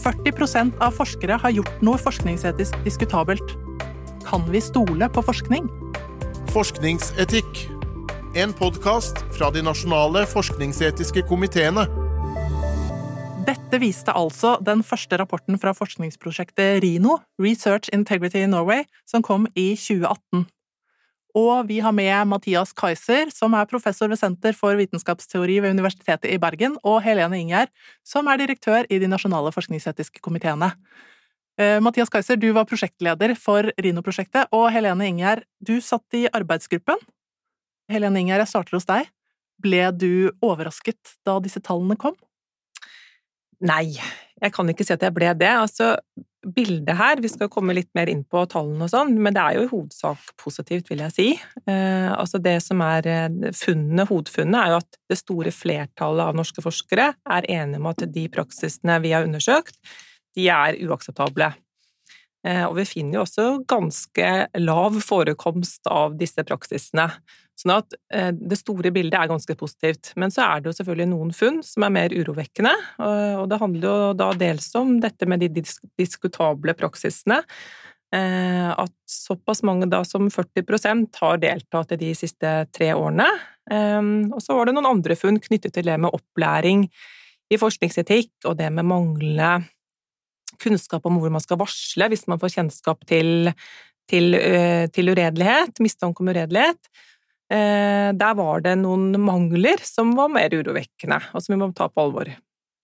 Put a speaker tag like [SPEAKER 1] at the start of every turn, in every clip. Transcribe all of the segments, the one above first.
[SPEAKER 1] 40% av forskere har gjort noe forskningsetisk diskutabelt. Kan vi stole på forskning?
[SPEAKER 2] Forskningsetikk. En podkast fra de nasjonale forskningsetiske komiteene.
[SPEAKER 1] Dette viste altså den første rapporten fra forskningsprosjektet RINO, Research Integrity Norway, som kom i 2018. Og vi har med Mathias Kaiser, som er professor ved Senter for vitenskapsteori ved Universitetet i Bergen, og Helene Ingjerd, som er direktør i de nasjonale forskningsetiske komiteene. Eh, Mathias Kaiser, du var prosjektleder for Rino-prosjektet, og Helene Ingjerd, du satt i arbeidsgruppen. Helene Ingjerd, jeg starter hos deg. Ble du overrasket da disse tallene kom?
[SPEAKER 3] Nei, jeg kan ikke si at jeg ble det. Altså, bildet her, vi skal komme litt mer inn på tallene og sånn, men det er jo i hovedsak positivt, vil jeg si. Eh, altså det som er eh, funnet, hovedfunnet, er jo at det store flertallet av norske forskere er enige om at de praksisene vi har undersøkt, de er uakseptable. Eh, og vi finner jo også ganske lav forekomst av disse praksisene. Sånn at eh, det store bildet er ganske positivt. Men så er det jo selvfølgelig noen funn som er mer urovekkende, og det handler jo da dels om dette med de diskutable praksisene. Eh, at såpass mange da som 40% har deltatt i de siste tre årene. Eh, og så var det noen andre funn knyttet til det med opplæring i forskningsetikk, og det med manglende kunnskap om hvor man skal varsle hvis man får kjennskap til, til, til uredelighet, mistanke om uredelighet. Eh, der var det noen mangler som var mer urovekkende, og som vi må ta på alvor.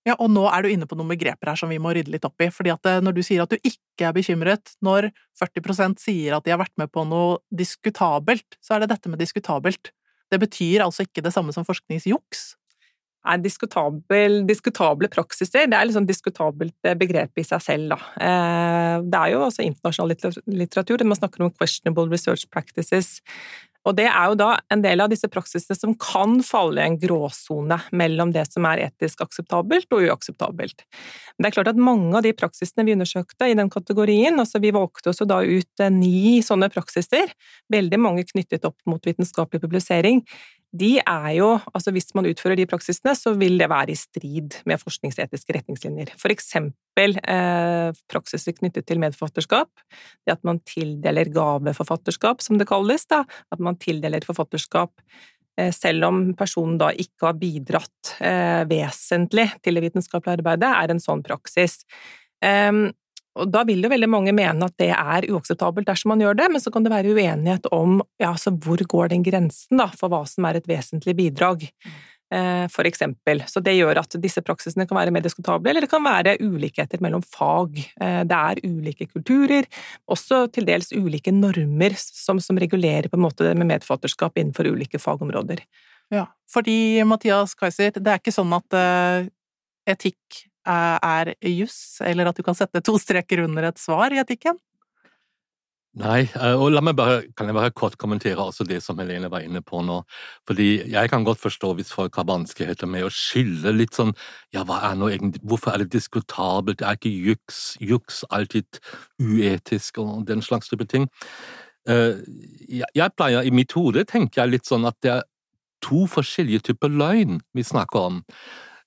[SPEAKER 1] Ja, og nå er du inne på noen begreper her som vi må rydde litt opp i. fordi at eh, når du sier at du ikke er bekymret, når 40% sier at de har vært med på noe diskutabelt, så er det dette med diskutabelt. Det betyr altså ikke det samme som forskningsjuks?
[SPEAKER 3] Nei, diskutabel, diskutable praksiser, det er sånn diskutabelt eh, begrep i seg selv, da. Det er jo også internasjonal litteratur, man snakker om questionable research practices, og det er jo da en del av disse praksisene som kan falle i en gråsone mellom det som er etisk akseptabelt og uakseptabelt. Men det er klart at mange av de praksisene vi undersøkte i den kategorien, altså vi valgte også da ut eh, ni sånne praksiser, veldig mange knyttet opp mot vitenskapelig publisering, de er jo Altså hvis man utfører de praksisene, så vil det være i strid med forskningsetiske retningslinjer. For eksempel eh, praksiser knyttet til medforfatterskap. Det at man tildeler gaveforfatterskap, som det kalles. da, At man tildeler forfatterskap eh, selv om personen da ikke har bidratt eh, vesentlig til det vitenskapelige arbeidet, er en sånn praksis. Um, og da vil jo veldig mange mene at det er uakseptabelt dersom man gjør det, men så kan det være uenighet om ja, altså hvor går den grensen da, for hva som er et vesentlig bidrag, eh, for eksempel. Så det gjør at disse praksisene kan være mer diskutable, eller det kan være ulikheter mellom fag. Eh, det er ulike kulturer, også til dels ulike normer som, som regulerer på en måte med medfatterskap innenfor ulike fagområder.
[SPEAKER 1] Ja, fordi Mathias Kaiser, det er ikke sånn at uh, etikk er juss, eller at du kan sette to streker under et svar i etikken?
[SPEAKER 4] Nei, eh, og la meg bare, kan jeg bare kort kommentere også det som Helene var inne på nå. Fordi jeg kan godt forstå hvis folk har vanskeligheter med å skille litt sånn ja, hva er nå egentlig, hvorfor er det diskutabelt, er ikke juks, juks alltid uetisk og den slags type ting. Eh, jeg pleier, i mitt hode tenker jeg litt sånn at det er to forskjellige typer løgn vi snakker om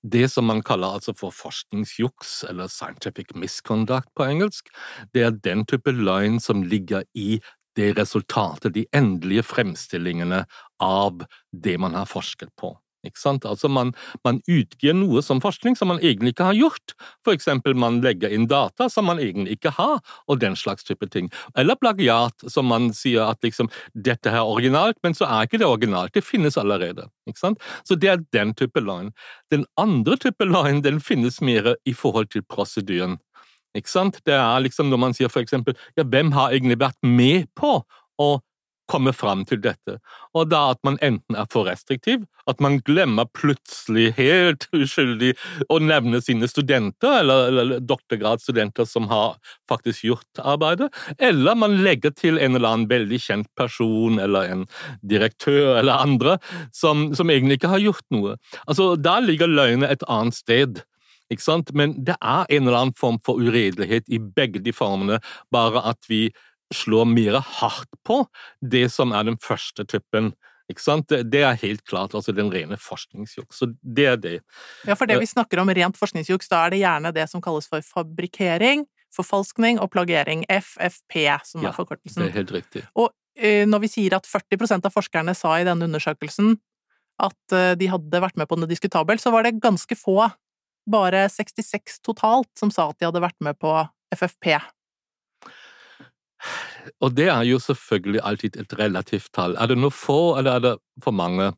[SPEAKER 4] det som man kaller altså for forskningsjuks, eller scientific misconduct på engelsk, det er den type løgn som ligger i det resultatet, de endelige fremstillingene av det man har forsket på. Ikke sant? Altså man, man, utgir noe som forskning som man egentlig ikke har gjort. For eksempel man legger inn data som man egentlig ikke har, og den slags type ting. Eller plagiat, som man sier at liksom dette er originalt, men så er ikke det originalt. Det finnes allerede. Ikke sant? Så det er den type line. Den andre type line den finnes mer i forhold til prosedyren. Ikke sant? Det er liksom når man sier for eksempel ja, hvem har egentlig vært med på å komme fram til dette. Og da at man enten er for restriktiv, at man glemmer plutselig helt uskyldig å nevne sine studenter, eller, eller doktorgradsstudenter som har faktisk gjort arbeidet, eller man legger til en eller annen veldig kjent person, eller en direktør eller andre, som, som egentlig ikke har gjort noe. Altså, Da ligger løgnet et annet sted. Ikke sant? Men det er en eller annen form for uredelighet i begge de formene, bare at vi slår mer hardt på det som er den første typen? Det, det er helt klart altså den rene forskningsjuks. Så det er det.
[SPEAKER 1] Ja, for det vi snakker om rent forskningsjuks, da er det gjerne det som kalles for fabrikkering, forfalskning og plagiering. FFP, som
[SPEAKER 4] Ja,
[SPEAKER 1] er forkortelsen.
[SPEAKER 4] Det er helt riktig.
[SPEAKER 1] Og eh, når vi sier at 40% av forskerne sa i denne undersøkelsen at eh, de hadde vært med på noe diskutabelt, så var det ganske få, bare 66 totalt, som sa at de hadde vært med på FFP.
[SPEAKER 4] Og det er jo selvfølgelig alltid et relativt tall. Er det noe få, eller er det for mange?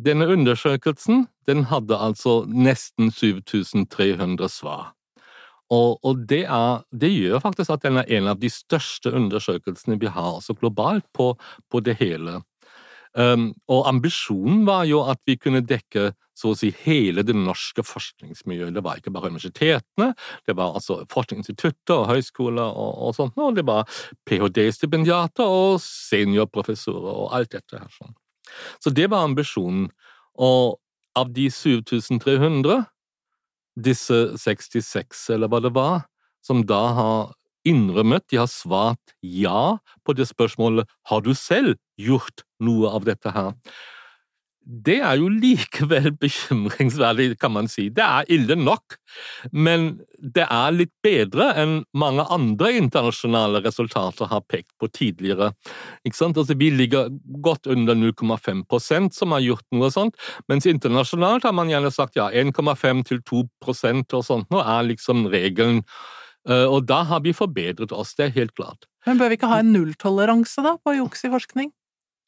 [SPEAKER 4] Denne undersøkelsen den hadde altså nesten 7300 svar. Og, og det, er, det gjør faktisk at den er en av de største undersøkelsene vi har altså globalt på, på det hele. Um, og ambisjonen var jo at vi kunne dekke så å si hele det norske forskningsmiljøet. Det var ikke bare universitetene, det var altså forskningsinstitutter og høyskoler og, og sånt, og det var ph.d.-stipendiater og seniorprofessorer og alt dette her. sånn. Så det var ambisjonen. Og av de 7300, disse 66, eller hva det var, som da har innrømmet, de har svart ja på det spørsmålet har du selv gjort noe av dette her. Det er jo likevel bekymringsverdig, kan man si. Det er ille nok, men det er litt bedre enn mange andre internasjonale resultater har pekt på tidligere. Altså, vi ligger godt under 0,5% som har gjort noe sånt, mens internasjonalt har man gjerne sagt ja, 1,5 til 2% og sånt nå er liksom regelen. Eh, Og da har vi forbedret oss, det er helt klart.
[SPEAKER 1] Men bør vi ikke ha en nulltoleranse da, på juks i forskning?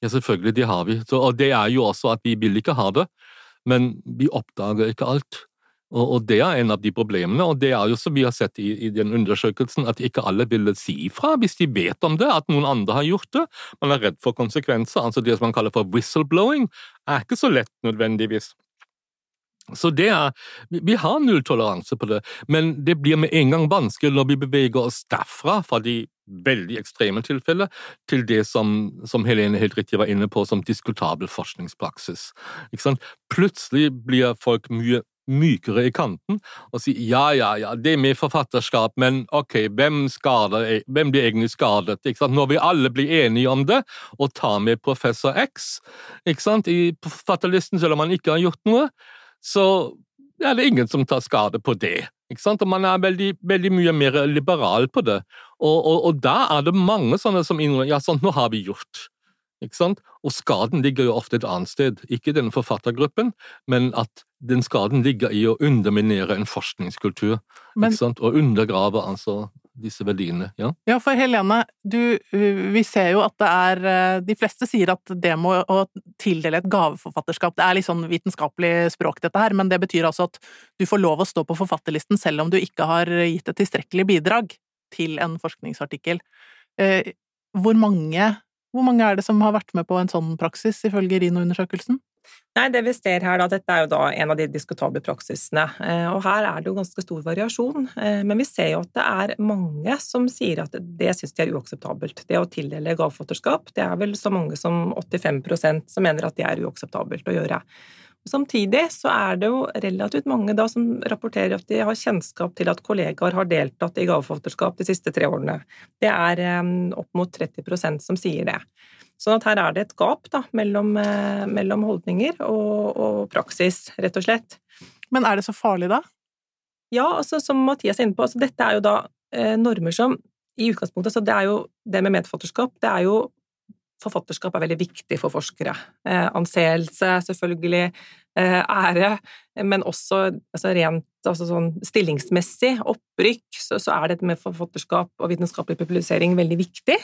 [SPEAKER 4] Ja, selvfølgelig, det har vi. Så, og det er jo også at vi vil ikke ha det, men vi oppdager ikke alt. Og, og det er en av de problemene, og det er jo som vi har sett i, i den undersøkelsen, at ikke alle ville si ifra hvis de vet om det, at noen andre har gjort det. Man er redd for konsekvenser. altså Det som man kaller for whistleblowing, er ikke så lett nødvendigvis. Så det er, vi- har nulltoleranse på det, men det blir med en gang vanskelig når vi beveger oss derfra, fra de veldig ekstreme tilfellene, til det som, som Helene helt riktig var inne på, som diskutabel forskningspraksis. Ikke sant? Plutselig blir folk mye mykere i kanten og sier ja, ja, ja, det er med forfatterskap, men ok, hvem, skader, hvem blir egentlig skadet? Når vi alle blir enige om det, og tar med professor X i forfatterlisten, selv om han ikke har gjort noe, så er det ingen som tar skade på det. Ikke sant? Og man er veldig, veldig mye mer liberal på det. Og, og, og da er det mange sånne som innrømmer ja, sånn, nå har vi gjort. Ikke sant? Og skaden ligger jo ofte et annet sted, ikke i denne forfattergruppen, men at den skaden ligger i å underminere en forskningskultur,
[SPEAKER 1] Men-
[SPEAKER 4] ikke sant? og undergrave altså disse verdiene. Ja?
[SPEAKER 1] Ja, for Helene, du, vi ser jo at det er eh, De fleste sier at det med å tildele et gaveforfatterskap Det er litt sånn vitenskapelig språk, dette her, men det betyr altså at du får lov å stå på forfatterlisten selv om du ikke har gitt et tilstrekkelig bidrag til en forskningsartikkel. Eh, Hvor mange, hvor mange er det som har vært med på en sånn praksis, ifølge Rino-undersøkelsen?
[SPEAKER 3] Nei, det vi ser her da, Dette er jo da en av de diskutable praksisene. eh, og Her er det jo ganske stor variasjon. eh, Men vi ser jo at det er mange som sier at det syns de er uakseptabelt. Det å tildele gaveforfatterskap, det er vel så mange som 85% som mener at det er uakseptabelt å gjøre. Og Samtidig så er det jo relativt mange da som rapporterer at de har kjennskap til at kollegaer har deltatt i gaveforfatterskap de siste tre årene. Det er eh, opp mot 30% som sier det. Sånn at her er det et gap da, mellom, eh, mellom holdninger og, og praksis, rett og slett.
[SPEAKER 1] Men er det så farlig da?
[SPEAKER 3] Ja, altså som Mathias er inne på, altså dette er jo da eh, normer som i utgangspunktet Så det er jo det med medforfatterskap, det er jo Forfatterskap er veldig viktig for forskere. Eh, anseelse, selvfølgelig, ære, men også altså rent altså sånn stillingsmessig, opprykk, så, så er dette med forfatterskap og vitenskapelig publisering veldig viktig.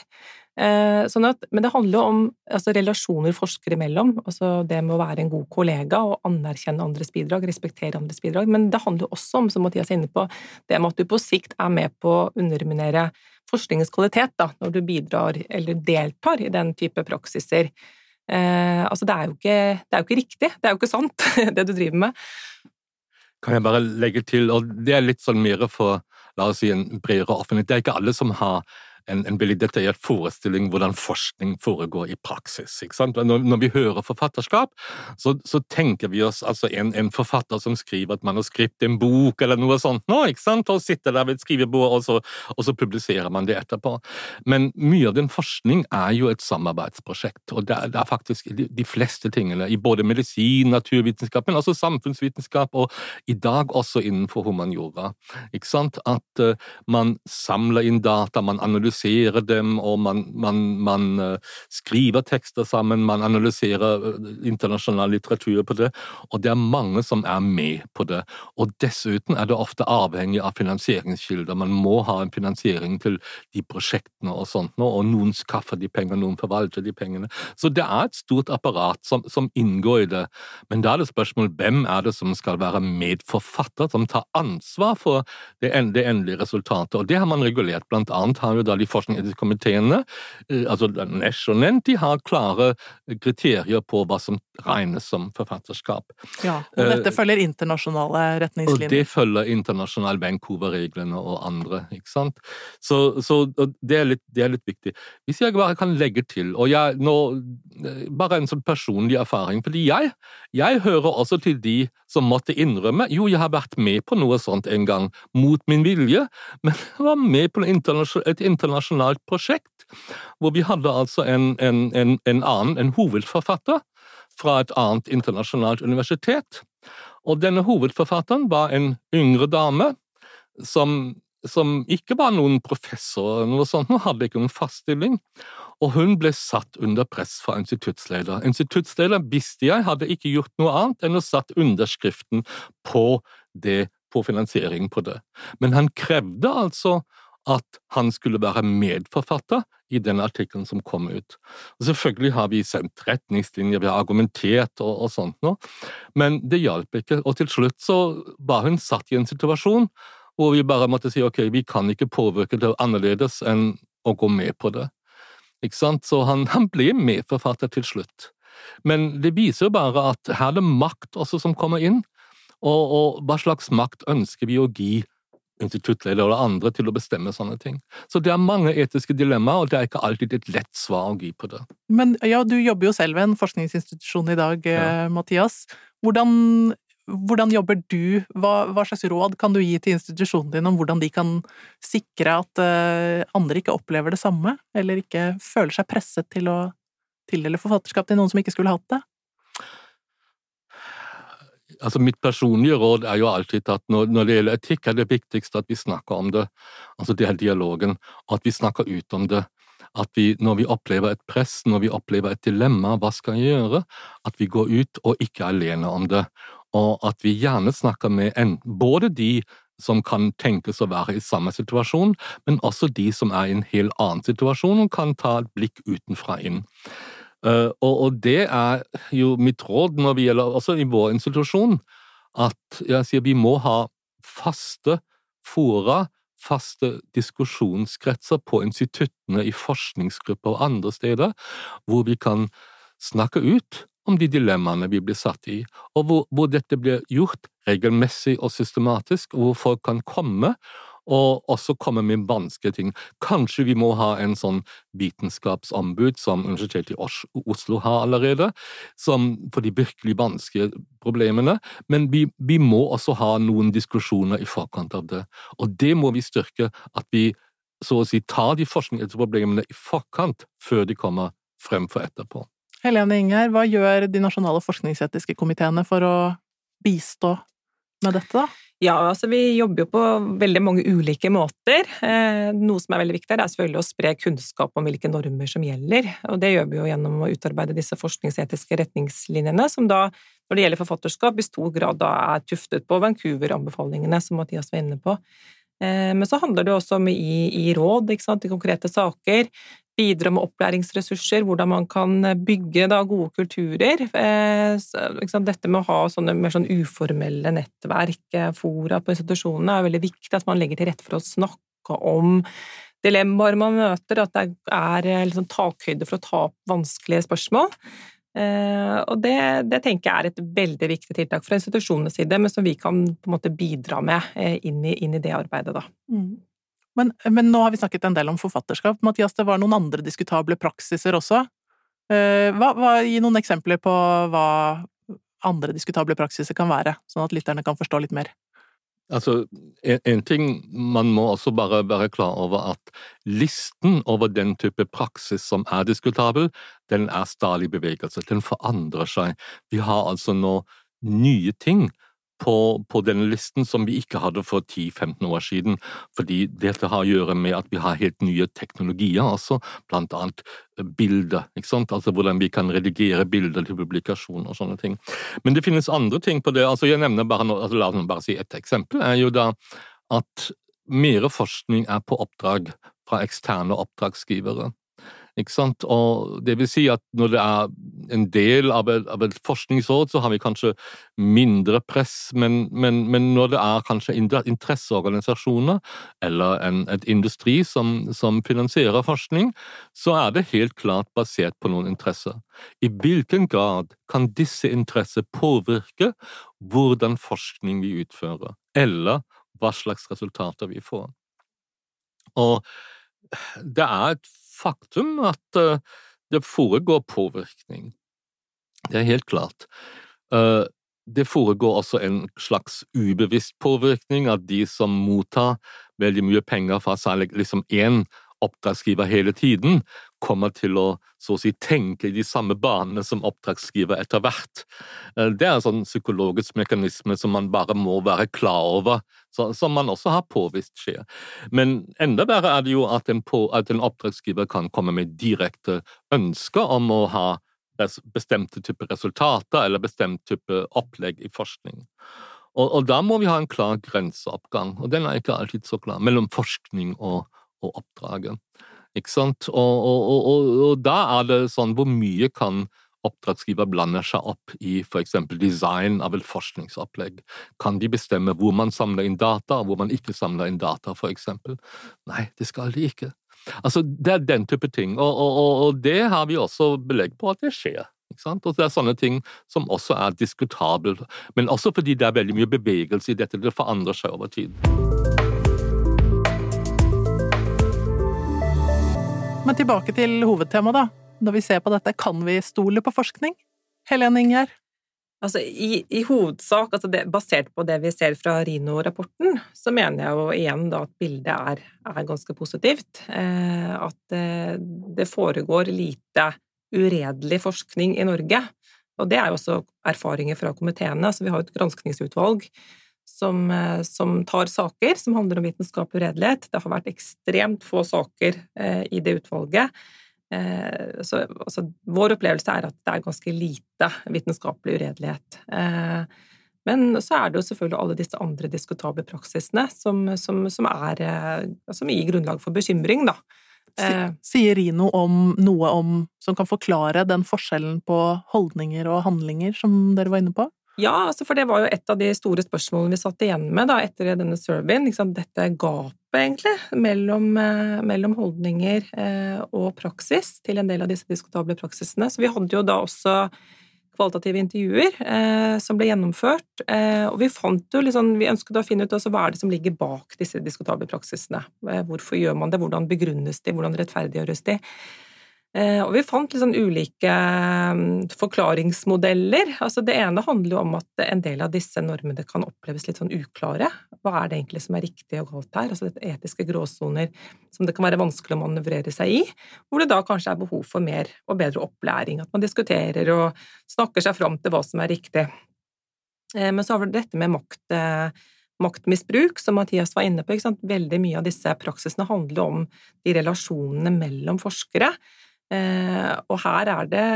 [SPEAKER 3] Eh, sånn at, men det handler jo om altså, relasjoner forskere imellom, altså det med å være en god kollega og anerkjenne andres bidrag, respektere andres bidrag, men det handler jo også om, som Mathias er inne på, det med at du på sikt er med på å underminere forskningens kvalitet da, når du bidrar eller deltar i den type praksiser. Eh, altså det er, jo ikke, det er jo ikke riktig, det er jo ikke sant, det du driver med.
[SPEAKER 4] Kan jeg bare legge til, og det er litt sånn mer for la oss si en bredere offentlighet, det er ikke alle som har en, en veldig detaljert forestilling hvordan forskning foregår i praksis. Når, når vi hører forfatterskap, så, så, tenker vi oss altså en, en, forfatter som skriver et manuskript, en bok eller noe sånt, nå, og sitter der ved et skrivebord, og så, og så publiserer man det etterpå. Men mye av den forskning er jo et samarbeidsprosjekt, og det er, det er faktisk de, de, fleste tingene i både medisin, naturvitenskap, men også samfunnsvitenskap, og i dag også innenfor humaniora. At uh, man samler inn data, man analyserer dem, og man, man, man uh, skriver tekster sammen, man analyserer uh, internasjonal litteratur på det, og det er mange som er med på det. Og dessuten er det ofte avhengig av finansieringskilder. Man må ha en finansiering til de prosjektene og sånt, og noen skaffer de penger, noen forvalter de pengene. Så det er et stort apparat som, som inngår i det. Men da er det spørsmål hvem er det som skal være medforfatter, som tar ansvar for det endelige resultatet. Og det har man regulert. Blant annet har jo da de forskningsetiske komiteene, eh, altså Nesh og Nent, de har klare kriterier på hva som regnes som forfatterskap.
[SPEAKER 1] Ja, og dette eh, følger internasjonale retningslinjer.
[SPEAKER 4] Og det følger internasjonale Vancouver-reglene og andre, ikke sant. Så, så det, er litt, det, er litt, viktig. Hvis jeg bare kan legge til, og jeg nå eh, Bare en sånn personlig erfaring, fordi jeg, jeg hører også til de som måtte innrømme jo, jeg har vært med på noe sånt en gang, mot min vilje, men jeg var med på et internasjonalt prosjekt hvor vi hadde altså en, en, en, en annen, en hovedforfatter fra et annet internasjonalt universitet. Og denne hovedforfatteren var en yngre dame som, som ikke var noen professor, eller noe sånt, hun hadde ikke noen fast stilling. Og hun ble satt under press fra instituttsleder. Instituttsleder visste jeg hadde ikke gjort noe annet enn å satt underskriften på, det, på finansiering på det. Men han krevde altså at han skulle være medforfatter i den artikkelen som kom ut. Og selvfølgelig har vi sendt retningslinjer, vi har argumentert og, og sånt noe, men det hjalp ikke. Og til slutt så var hun satt i en situasjon hvor vi bare måtte si ok, vi kan ikke påvirke det annerledes enn å gå med på det. Ikke sant? Så han, han ble medforfatter til slutt. Men det viser jo bare at her er det makt også som kommer inn, og, og hva slags makt ønsker vi å gi instituttleder eller andre til å bestemme sånne ting. Så det er mange etiske dilemmaer, og det er ikke alltid et lett svar å gi på det.
[SPEAKER 1] Men ja, du jobber jo selv ved en forskningsinstitusjon i dag, ja. Eh, Mathias. Hvordan, hvordan jobber du? Hva, hva, slags råd kan du gi til institusjonen din om hvordan de kan sikre at uh, andre ikke opplever det samme, eller ikke føler seg presset til å tildele forfatterskap til noen som ikke skulle hatt det?
[SPEAKER 4] Altså Mitt personlige råd er jo alltid at når, når, det gjelder etikk, er det viktigste at vi snakker om det. Altså det er dialogen, og at vi snakker ut om det. At vi, når vi opplever et press, når vi opplever et dilemma, hva skal jeg gjøre? At vi går ut og ikke er alene om det. Og at vi gjerne snakker med en, både de som kan tenkes å være i samme situasjon, men også de som er i en helt annen situasjon og kan ta et blikk utenfra inn. Uh, og, og, det er jo mitt råd når vi gjelder også i vår institusjon, at jeg sier vi må ha faste fora, faste diskusjonskretser på instituttene, i forskningsgrupper og andre steder, hvor vi kan snakke ut om de dilemmaene vi blir satt i, og hvor, hvor dette blir gjort regelmessig og systematisk, hvor folk kan komme og også komme med vanskelige ting. Kanskje vi må ha en sånn vitenskapsombud som Universitetet i Oslo har allerede, som for de virkelig vanskelige problemene, men vi, vi må også ha noen diskusjoner i forkant av det. Og det må vi styrke, at vi så å si tar de forskningsproblemene i forkant, før de kommer frem for etterpå.
[SPEAKER 1] Helene Inger, hva gjør de nasjonale forskningsetiske komiteene for å bistå med dette, da?
[SPEAKER 3] Ja, altså vi jobber jo på veldig mange ulike måter. Eh, noe som er veldig viktig, er selvfølgelig å spre kunnskap om hvilke normer som gjelder. Og det gjør vi jo gjennom å utarbeide disse forskningsetiske retningslinjene, som da, når det gjelder forfatterskap, i stor grad da er tuftet på Vancouver-anbefalingene, som Mathias var inne på. Eh, men så handler det også om i, i råd, i konkrete saker bidra med opplæringsressurser, hvordan man kan bygge da, gode kulturer. Eh, dette med å ha sånne mer sånn uformelle nettverk, eh, fora på institusjonene, er veldig viktig. At man legger til rette for å snakke om dilemmaer man møter, at det er liksom, takhøyde for å ta opp vanskelige spørsmål. Og det, det, tenker jeg er et veldig viktig tiltak fra institusjonenes side, men som vi kan på en måte bidra med inn, i, inn, i, det arbeidet. Da. Mm.
[SPEAKER 1] Men, men, nå har vi snakket en del om forfatterskap. Mathias, det var noen andre diskutable praksiser også. Eh, hva, hva, gi noen eksempler på hva andre diskutable praksiser kan være, sånn at lytterne kan forstå litt mer.
[SPEAKER 4] Altså, en, en, ting man må også bare være klar over at listen over den type praksis som er diskutabel, den er stadig i bevegelse. Den forandrer seg. Vi har altså nå nye ting på, på, denne listen som vi ikke hadde for 10-15 år siden. Fordi dette har å gjøre med at vi har helt nye teknologier, altså, blant annet eh, bilder. ikke sant? Altså Hvordan vi kan redigere bilder til publikasjon og sånne ting. Men det finnes andre ting på det. altså jeg nevner bare, altså La meg bare si et eksempel. er jo da at mer forskning er på oppdrag fra eksterne oppdragsgivere. Ikke sant? Og det vil si at når det er en del av et, av et forskningsråd, så har vi kanskje mindre press, men, men, men når det er kanskje interesseorganisasjoner eller en, et industri som, som, finansierer forskning, så er det helt klart basert på noen interesser. I hvilken grad kan disse interesser påvirke hvordan forskning vi utfører, eller hva slags resultater vi får? Og det er et faktum at uh, det foregår påvirkning. Det er helt klart. Uh, det foregår også en slags ubevisst påvirkning av de som mottar veldig mye penger fra særlig liksom én oppdragsgiver hele tiden, kommer til å så å si tenke i de samme banene som oppdragsgiver etter hvert. Eh, det er en sånn psykologisk mekanisme som man bare må være klar over, som man også har påvist skjer. Men enda verre er det jo at en, på, at en oppdragsgiver kan komme med direkte ønsker om å ha bestemte typer resultater eller bestemt type opplegg i forskning. Og, og, da må vi ha en klar grenseoppgang, og den er ikke alltid så klar, mellom forskning og, og oppdraget. Ikke sant? Og, og, og, da er det sånn hvor mye kan oppdragsgiver blande seg opp i eksempel design av et forskningsopplegg? Kan de bestemme hvor man samler inn data, og hvor man ikke samler inn data, eksempel? Nei, det skal de ikke. Altså, Det er den type ting, og, og, og det har vi også belegg på at det skjer. Og det er sånne ting som også er diskutabelt, men også fordi det er veldig mye bevegelse i dette, det forandrer seg over tid.
[SPEAKER 1] Men tilbake til hovedtemaet, da. Når vi ser på dette, kan vi stole på forskning? Helene Ingjerd?
[SPEAKER 3] Altså, i, i, hovedsak, altså det, basert på det vi ser fra Rino-rapporten, så mener jeg jo igjen da at bildet er, er ganske positivt. Eh, at eh, det foregår lite uredelig forskning i Norge. Og det er jo også erfaringer fra komiteene. Så vi har et granskningsutvalg som, eh, som, tar saker som handler om vitenskapelig uredelighet. Det har vært ekstremt få saker eh, i det utvalget. Eh, så altså, vår opplevelse er at det er ganske lite vitenskapelig uredelighet. Eh, men så er det jo selvfølgelig alle disse andre diskutable praksisene som, som, som, er, eh, som gir grunnlag for bekymring, da.
[SPEAKER 1] Sier Rino om noe om, som kan forklare den forskjellen på holdninger og handlinger som dere var inne på?
[SPEAKER 3] Ja, altså for det var jo et av de store spørsmålene vi satt igjen med da, etter denne surveyen. Liksom, dette gapet, egentlig, mellom, eh, mellom, holdninger eh, og praksis til en del av disse diskutable praksisene. Så vi hadde jo da også kvalitative intervjuer eh, som ble gjennomført, eh, og vi fant jo liksom, Vi ønsket å finne ut også, hva er det som ligger bak disse diskutable praksisene. Eh, hvorfor gjør man det, hvordan begrunnes de, hvordan rettferdiggjøres de? Eh, og vi fant liksom ulike mm, forklaringsmodeller. Altså det ene handler jo om at en del av disse normene kan oppleves litt sånn uklare. Hva er det egentlig som er riktig og galt her? Altså etiske gråsoner som det kan være vanskelig å manøvrere seg i, hvor det da kanskje er behov for mer og bedre opplæring. At man diskuterer og snakker seg fram til hva som er riktig. Eh, men så har vi dette med makt eh, maktmisbruk, som Mathias var inne på. Veldig mye av disse praksisene handler om de relasjonene mellom forskere. Eh, og her er det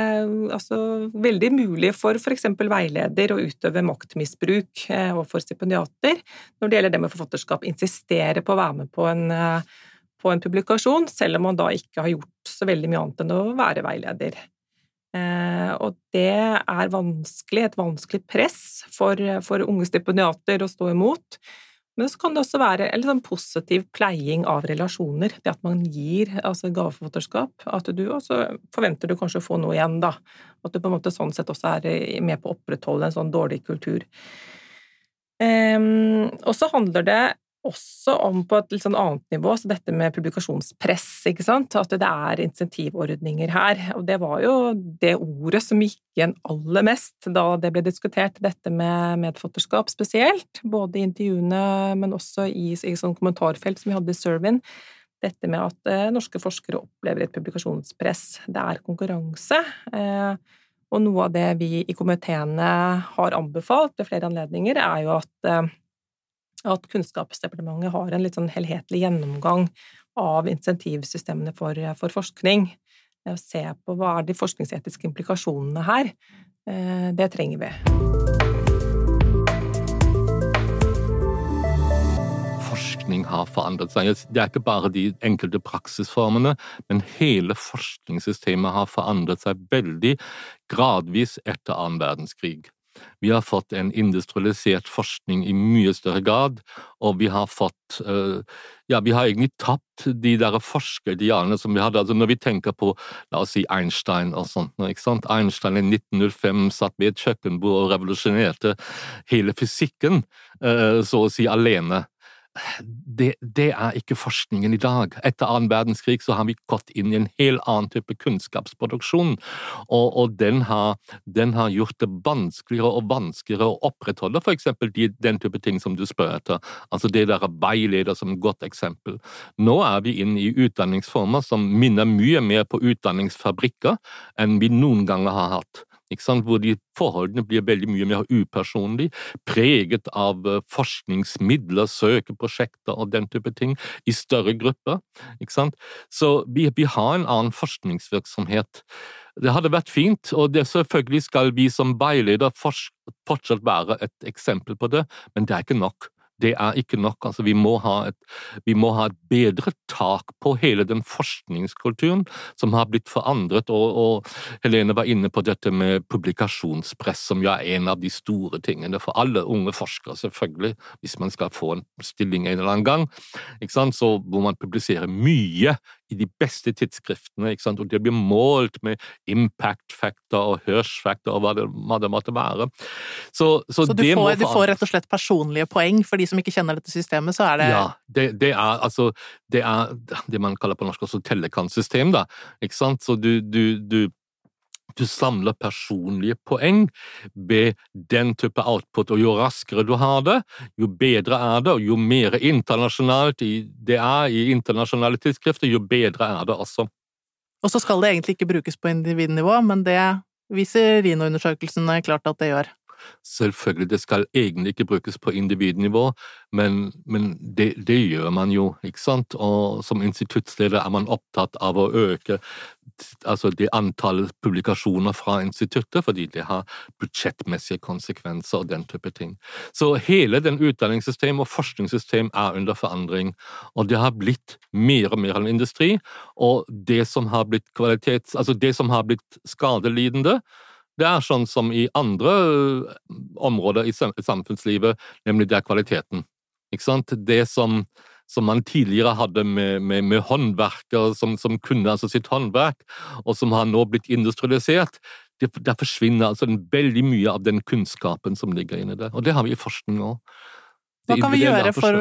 [SPEAKER 3] altså veldig mulig for f.eks. veileder å utøve maktmisbruk eh, overfor stipendiater når det gjelder det med forfatterskap. Insistere på å være med på en, eh, på en, publikasjon, selv om man da ikke har gjort så veldig mye annet enn å være veileder. Og det er vanskelig, et vanskelig press for, for unge stipendiater å stå imot. Men så kan det også være en sånn positiv pleiing av relasjoner. Det at man gir altså gaveforfatterskap. At du også forventer du kanskje å få noe igjen, da. At du på en måte sånn sett også er med på å opprettholde en sånn dårlig kultur. Um, og så handler det også om på et litt sånn annet nivå, så dette med publikasjonspress, ikke sant, at det er insentivordninger her. Og det var jo det ordet som gikk igjen aller mest da det ble diskutert, dette med medforfatterskap spesielt, både i intervjuene, men også i, i sånn kommentarfelt som vi hadde i Servin. Dette med at eh, norske forskere opplever et publikasjonspress. Det er konkurranse. Eh, og noe av det vi i komiteene har anbefalt ved flere anledninger, er jo at eh, at Kunnskapsdepartementet har en litt sånn helhetlig gjennomgang av insentivsystemene for, for forskning. Å se på hva er de forskningsetiske implikasjonene her. Eh, det trenger vi.
[SPEAKER 4] Forskning har forandret seg. Det er ikke bare de enkelte praksisformene, men hele forskningssystemet har forandret seg veldig gradvis etter annen verdenskrig. Vi har fått en industrialisert forskning i mye større grad, og vi har fått uh, Ja, vi har egentlig tapt de der forskeridealene som vi hadde. Altså når vi tenker på la oss si Einstein og sånt. ikke sant? Einstein i 1905 satt ved et kjøkkenbord og revolusjonerte hele fysikken, uh, så å si alene det, det, er ikke forskningen i dag. Etter annen verdenskrig så har vi gått inn i en helt annen type kunnskapsproduksjon, og, og den, har, den, har, gjort det vanskeligere og vanskeligere å opprettholde eksempel de, den type ting som du spør etter, altså det der veileder som et godt eksempel. Nå er vi inne i utdanningsformer som minner mye mer på utdanningsfabrikker enn vi noen ganger har hatt hvor de forholdene blir veldig mye mer upersonlige, preget av eh, forskningsmidler, søkeprosjekter og den type ting, i større grupper. Så vi, vi har en annen forskningsvirksomhet. Det hadde vært fint, og det selvfølgelig skal vi som veileder fortsatt være et eksempel på det, men det er ikke nok det er ikke nok. Altså, vi, må et, vi, må ha et, bedre tak på hele den forskningskulturen som har blitt forandret. Og, og, Helene var inne på dette med publikasjonspress, som jo er en av de store tingene for alle unge forskere, selvfølgelig, hvis man skal få en stilling en eller annen gang. Så må man publisere mye i de beste tidsskriftene, ikke sant? og det blir målt med impact factor og Hirsch factor og hva det, hva det måtte være.
[SPEAKER 1] Så, så, så du, får, du, får, rett og slett personlige poeng for de som ikke kjenner dette systemet, så er det
[SPEAKER 4] Ja, det, det er altså det er det man kaller på norsk også tellekant-system, da. Ikke sant? Så du, du, du du samler personlige poeng ved den type output, og jo raskere du har det, jo bedre er det, og jo mer internasjonalt det er i internasjonale tidsskrifter, jo bedre er det også.
[SPEAKER 1] Og så skal det egentlig ikke brukes på individnivå, men det viser Rino-undersøkelsene klart at det gjør.
[SPEAKER 4] Selvfølgelig, det skal egentlig ikke brukes på individnivå, men, men det, det, gjør man jo, ikke sant? Og som instituttsleder er man opptatt av å øke altså det antallet publikasjoner fra instituttet, fordi det har budsjettmessige konsekvenser og den type ting. Så hele den utdanningssystem og forskningssystem er under forandring, og det har blitt mer og mer en industri, og det som har blitt kvalitets... Altså det som har blitt skadelidende, det er sånn som i andre øh, områder i samfunnslivet, nemlig det er kvaliteten. Ikke sant? Det som, som man tidligere hadde med, med, med håndverkere som, som, kunne altså sitt håndverk, og som har nå blitt industrialisert, det, der forsvinner altså veldig mye av den kunnskapen som ligger inni det. Og det har vi i forskning òg.
[SPEAKER 1] Hva kan, for,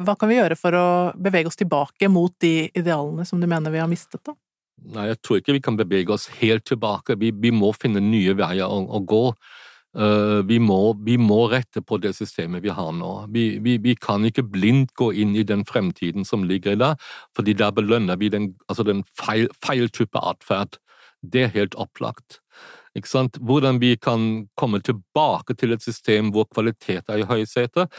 [SPEAKER 1] hva kan, vi gjøre for, å bevege oss tilbake mot de idealene som du mener vi har mistet, da?
[SPEAKER 4] Nei, jeg tror ikke vi kan bevege oss helt tilbake. Vi, vi må finne nye veier å, å gå. Uh, vi, må, vi, må, rette på det systemet vi har nå. Vi, vi, kan ikke blindt gå inn i den fremtiden som ligger der, fordi der belønner vi den, altså den feil, feil type atferd. Det er helt opplagt. Hvordan vi kan komme tilbake til et system hvor kvalitet er i høysetet,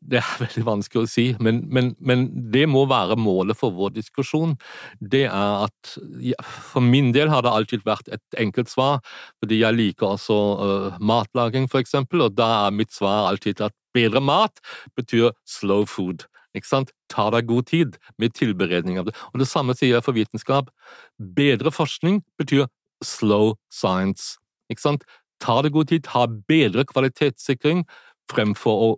[SPEAKER 4] det er veldig vanskelig å si, men, men, men, det må være målet for vår diskusjon. Det er at ja, For min del har det alltid vært et enkelt svar, fordi jeg liker også uh, matlaging, for eksempel, og da er mitt svar alltid at bedre mat betyr slow food. Ikke sant? Ta deg god tid med tilberedning av det. Og det samme sier jeg for vitenskap. Bedre forskning betyr slow science. Ikke sant? Ta deg god tid, ha bedre kvalitetssikring fremfor å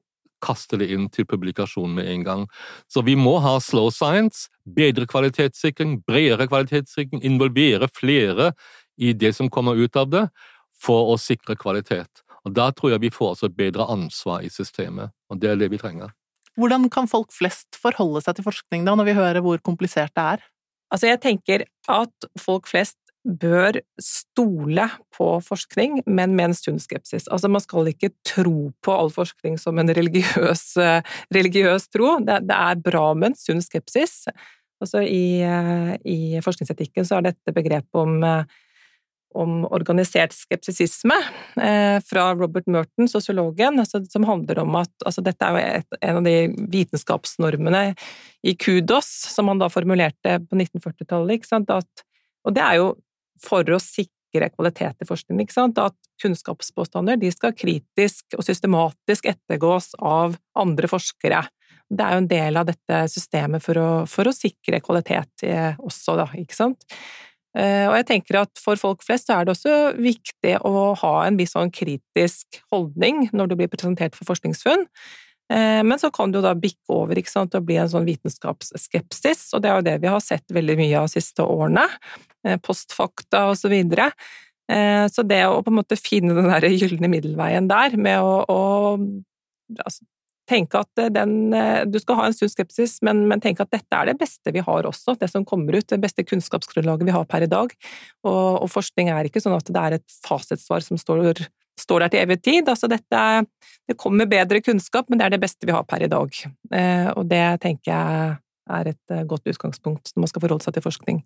[SPEAKER 4] kaste det inn til publikasjon med en gang. Så vi må ha slow science, bedre kvalitetssikring, bredere kvalitetssikring, involvere flere i det som kommer ut av det, for å sikre kvalitet. Og Da tror jeg vi får også et bedre ansvar i systemet, og det er det vi trenger.
[SPEAKER 1] Hvordan kan folk flest forholde seg til forskning da, når vi hører hvor komplisert det er?
[SPEAKER 3] Altså, jeg tenker at folk flest bør stole på forskning, men med en stund skepsis. Altså, man skal ikke tro på all forskning som en religiøs, eh, religiøs tro. Det, er bra med en sunn skepsis. Altså, i, eh, I forskningsetikken så er dette begrepet om eh, om organisert skepsisisme fra Robert Merton, sosiologen, altså, som handler om at altså, Dette er en av de vitenskapsnormene i kudos som han da formulerte på 1940-tallet. Og det er jo for å sikre kvalitet i forskningen. at kunnskapspåstander de skal kritisk og systematisk ettergås av andre forskere. Det er jo en del av dette systemet for å, for å sikre kvalitet eh, også, da, ikke sant. Eh, og jeg tenker at for folk flest er det også viktig å ha en viss sånn kritisk holdning når du blir presentert for forskningsfunn. Eh, men så kan det jo da bikke over ikke sant, og bli en sånn vitenskapsskepsis, og det er jo det vi har sett veldig mye av de siste årene. Eh, postfakta og så videre. Så det å på en måte finne den der gylne middelveien der, med å, å altså, tenke at eh, den, eh, du skal ha en sunn skepsis, men, men tenke at dette er det beste vi har også, det som kommer ut, det beste kunnskapsgrunnlaget vi har per i dag. Og, og forskning er ikke sånn at det er et fasitsvar som står, står der til evig tid. Altså dette, det kommer bedre kunnskap, men det er det beste vi har per i dag. Eh, og det tenker jeg er et godt utgangspunkt når man skal forholde seg til forskning.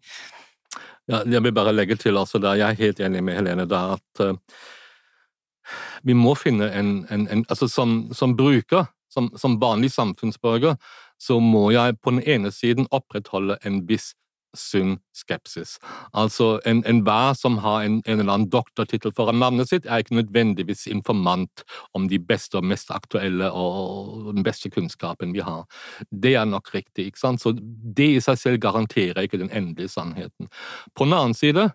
[SPEAKER 4] Ja, jeg vil bare legge til, altså, der, jeg er helt enig med Helene der, at uh, vi må finne en, en, en altså Som, som bruker som, som vanlig samfunnsborger, så må jeg på den ene siden opprettholde en viss sunn skepsis. Altså enhver en som har en, en, eller annen doktortittel foran navnet sitt, er ikke nødvendigvis informant om de beste og mest aktuelle og, den beste kunnskapen vi har. Det er nok riktig, ikke sant? Så det i seg selv garanterer ikke den endelige sannheten. På den annen side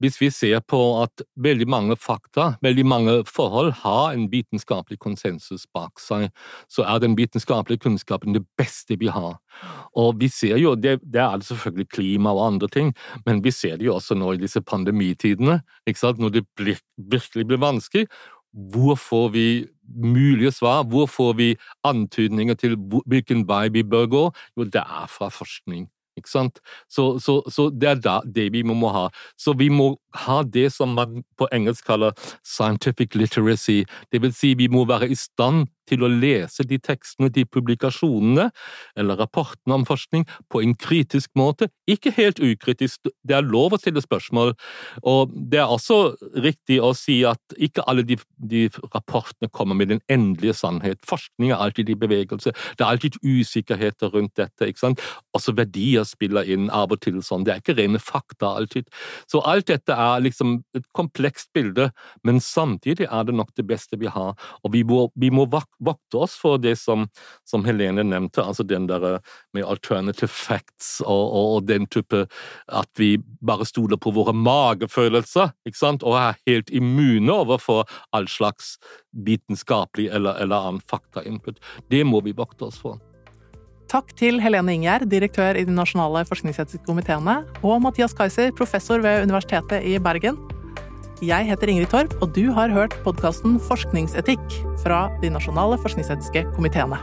[SPEAKER 4] hvis vi ser på at veldig mange fakta, veldig mange forhold har en vitenskapelig konsensus bak seg, så er den vitenskapelige kunnskapen det beste vi har. Og vi ser jo, det, det er selvfølgelig klima og andre ting, men vi ser det jo også nå i disse pandemitidene, når det blir, virkelig blir vanskelig. Hvor får vi mulige svar? Hvor får vi antydninger til hvilken vei vi bør gå? Jo, det er fra forskning. Ikke sant? Så, så, så det er da, det vi må ha. Så vi må ha det som man på engelsk kaller scientific literacy. Det vil si, vi må være i stand til å lese de tekstene, de publikasjonene eller rapportene om forskning på en kritisk måte, ikke helt ukritisk. Det er lov å stille spørsmål, og det er også riktig å si at ikke alle de, de rapportene kommer med den endelige sannhet. Forskning er alltid i bevegelse, det er alltid usikkerheter rundt dette. ikke sant? Også verdier spiller inn av og til sånn, det er ikke rene fakta alltid. Så alt dette er liksom et komplekst bilde, men samtidig er det nok det beste vi har, og vi må, vi må vokte oss for det som, som Helene nevnte, altså den der eh, med alternative facts og, og, og, den type At vi bare stoler på våre magefølelser ikke sant? og er helt immune overfor all slags vitenskapelig eller, eller annen faktainput. Det må vi vokte oss for.
[SPEAKER 1] Takk til Helene Ingjerd, direktør i de nasjonale forskningsetiske komiteene, og Mathias Kaiser, professor ved Universitetet i Bergen. Jeg heter Ingrid Torp, og du har hørt podkasten Forskningsetikk fra de nasjonale forskningsetiske komiteene.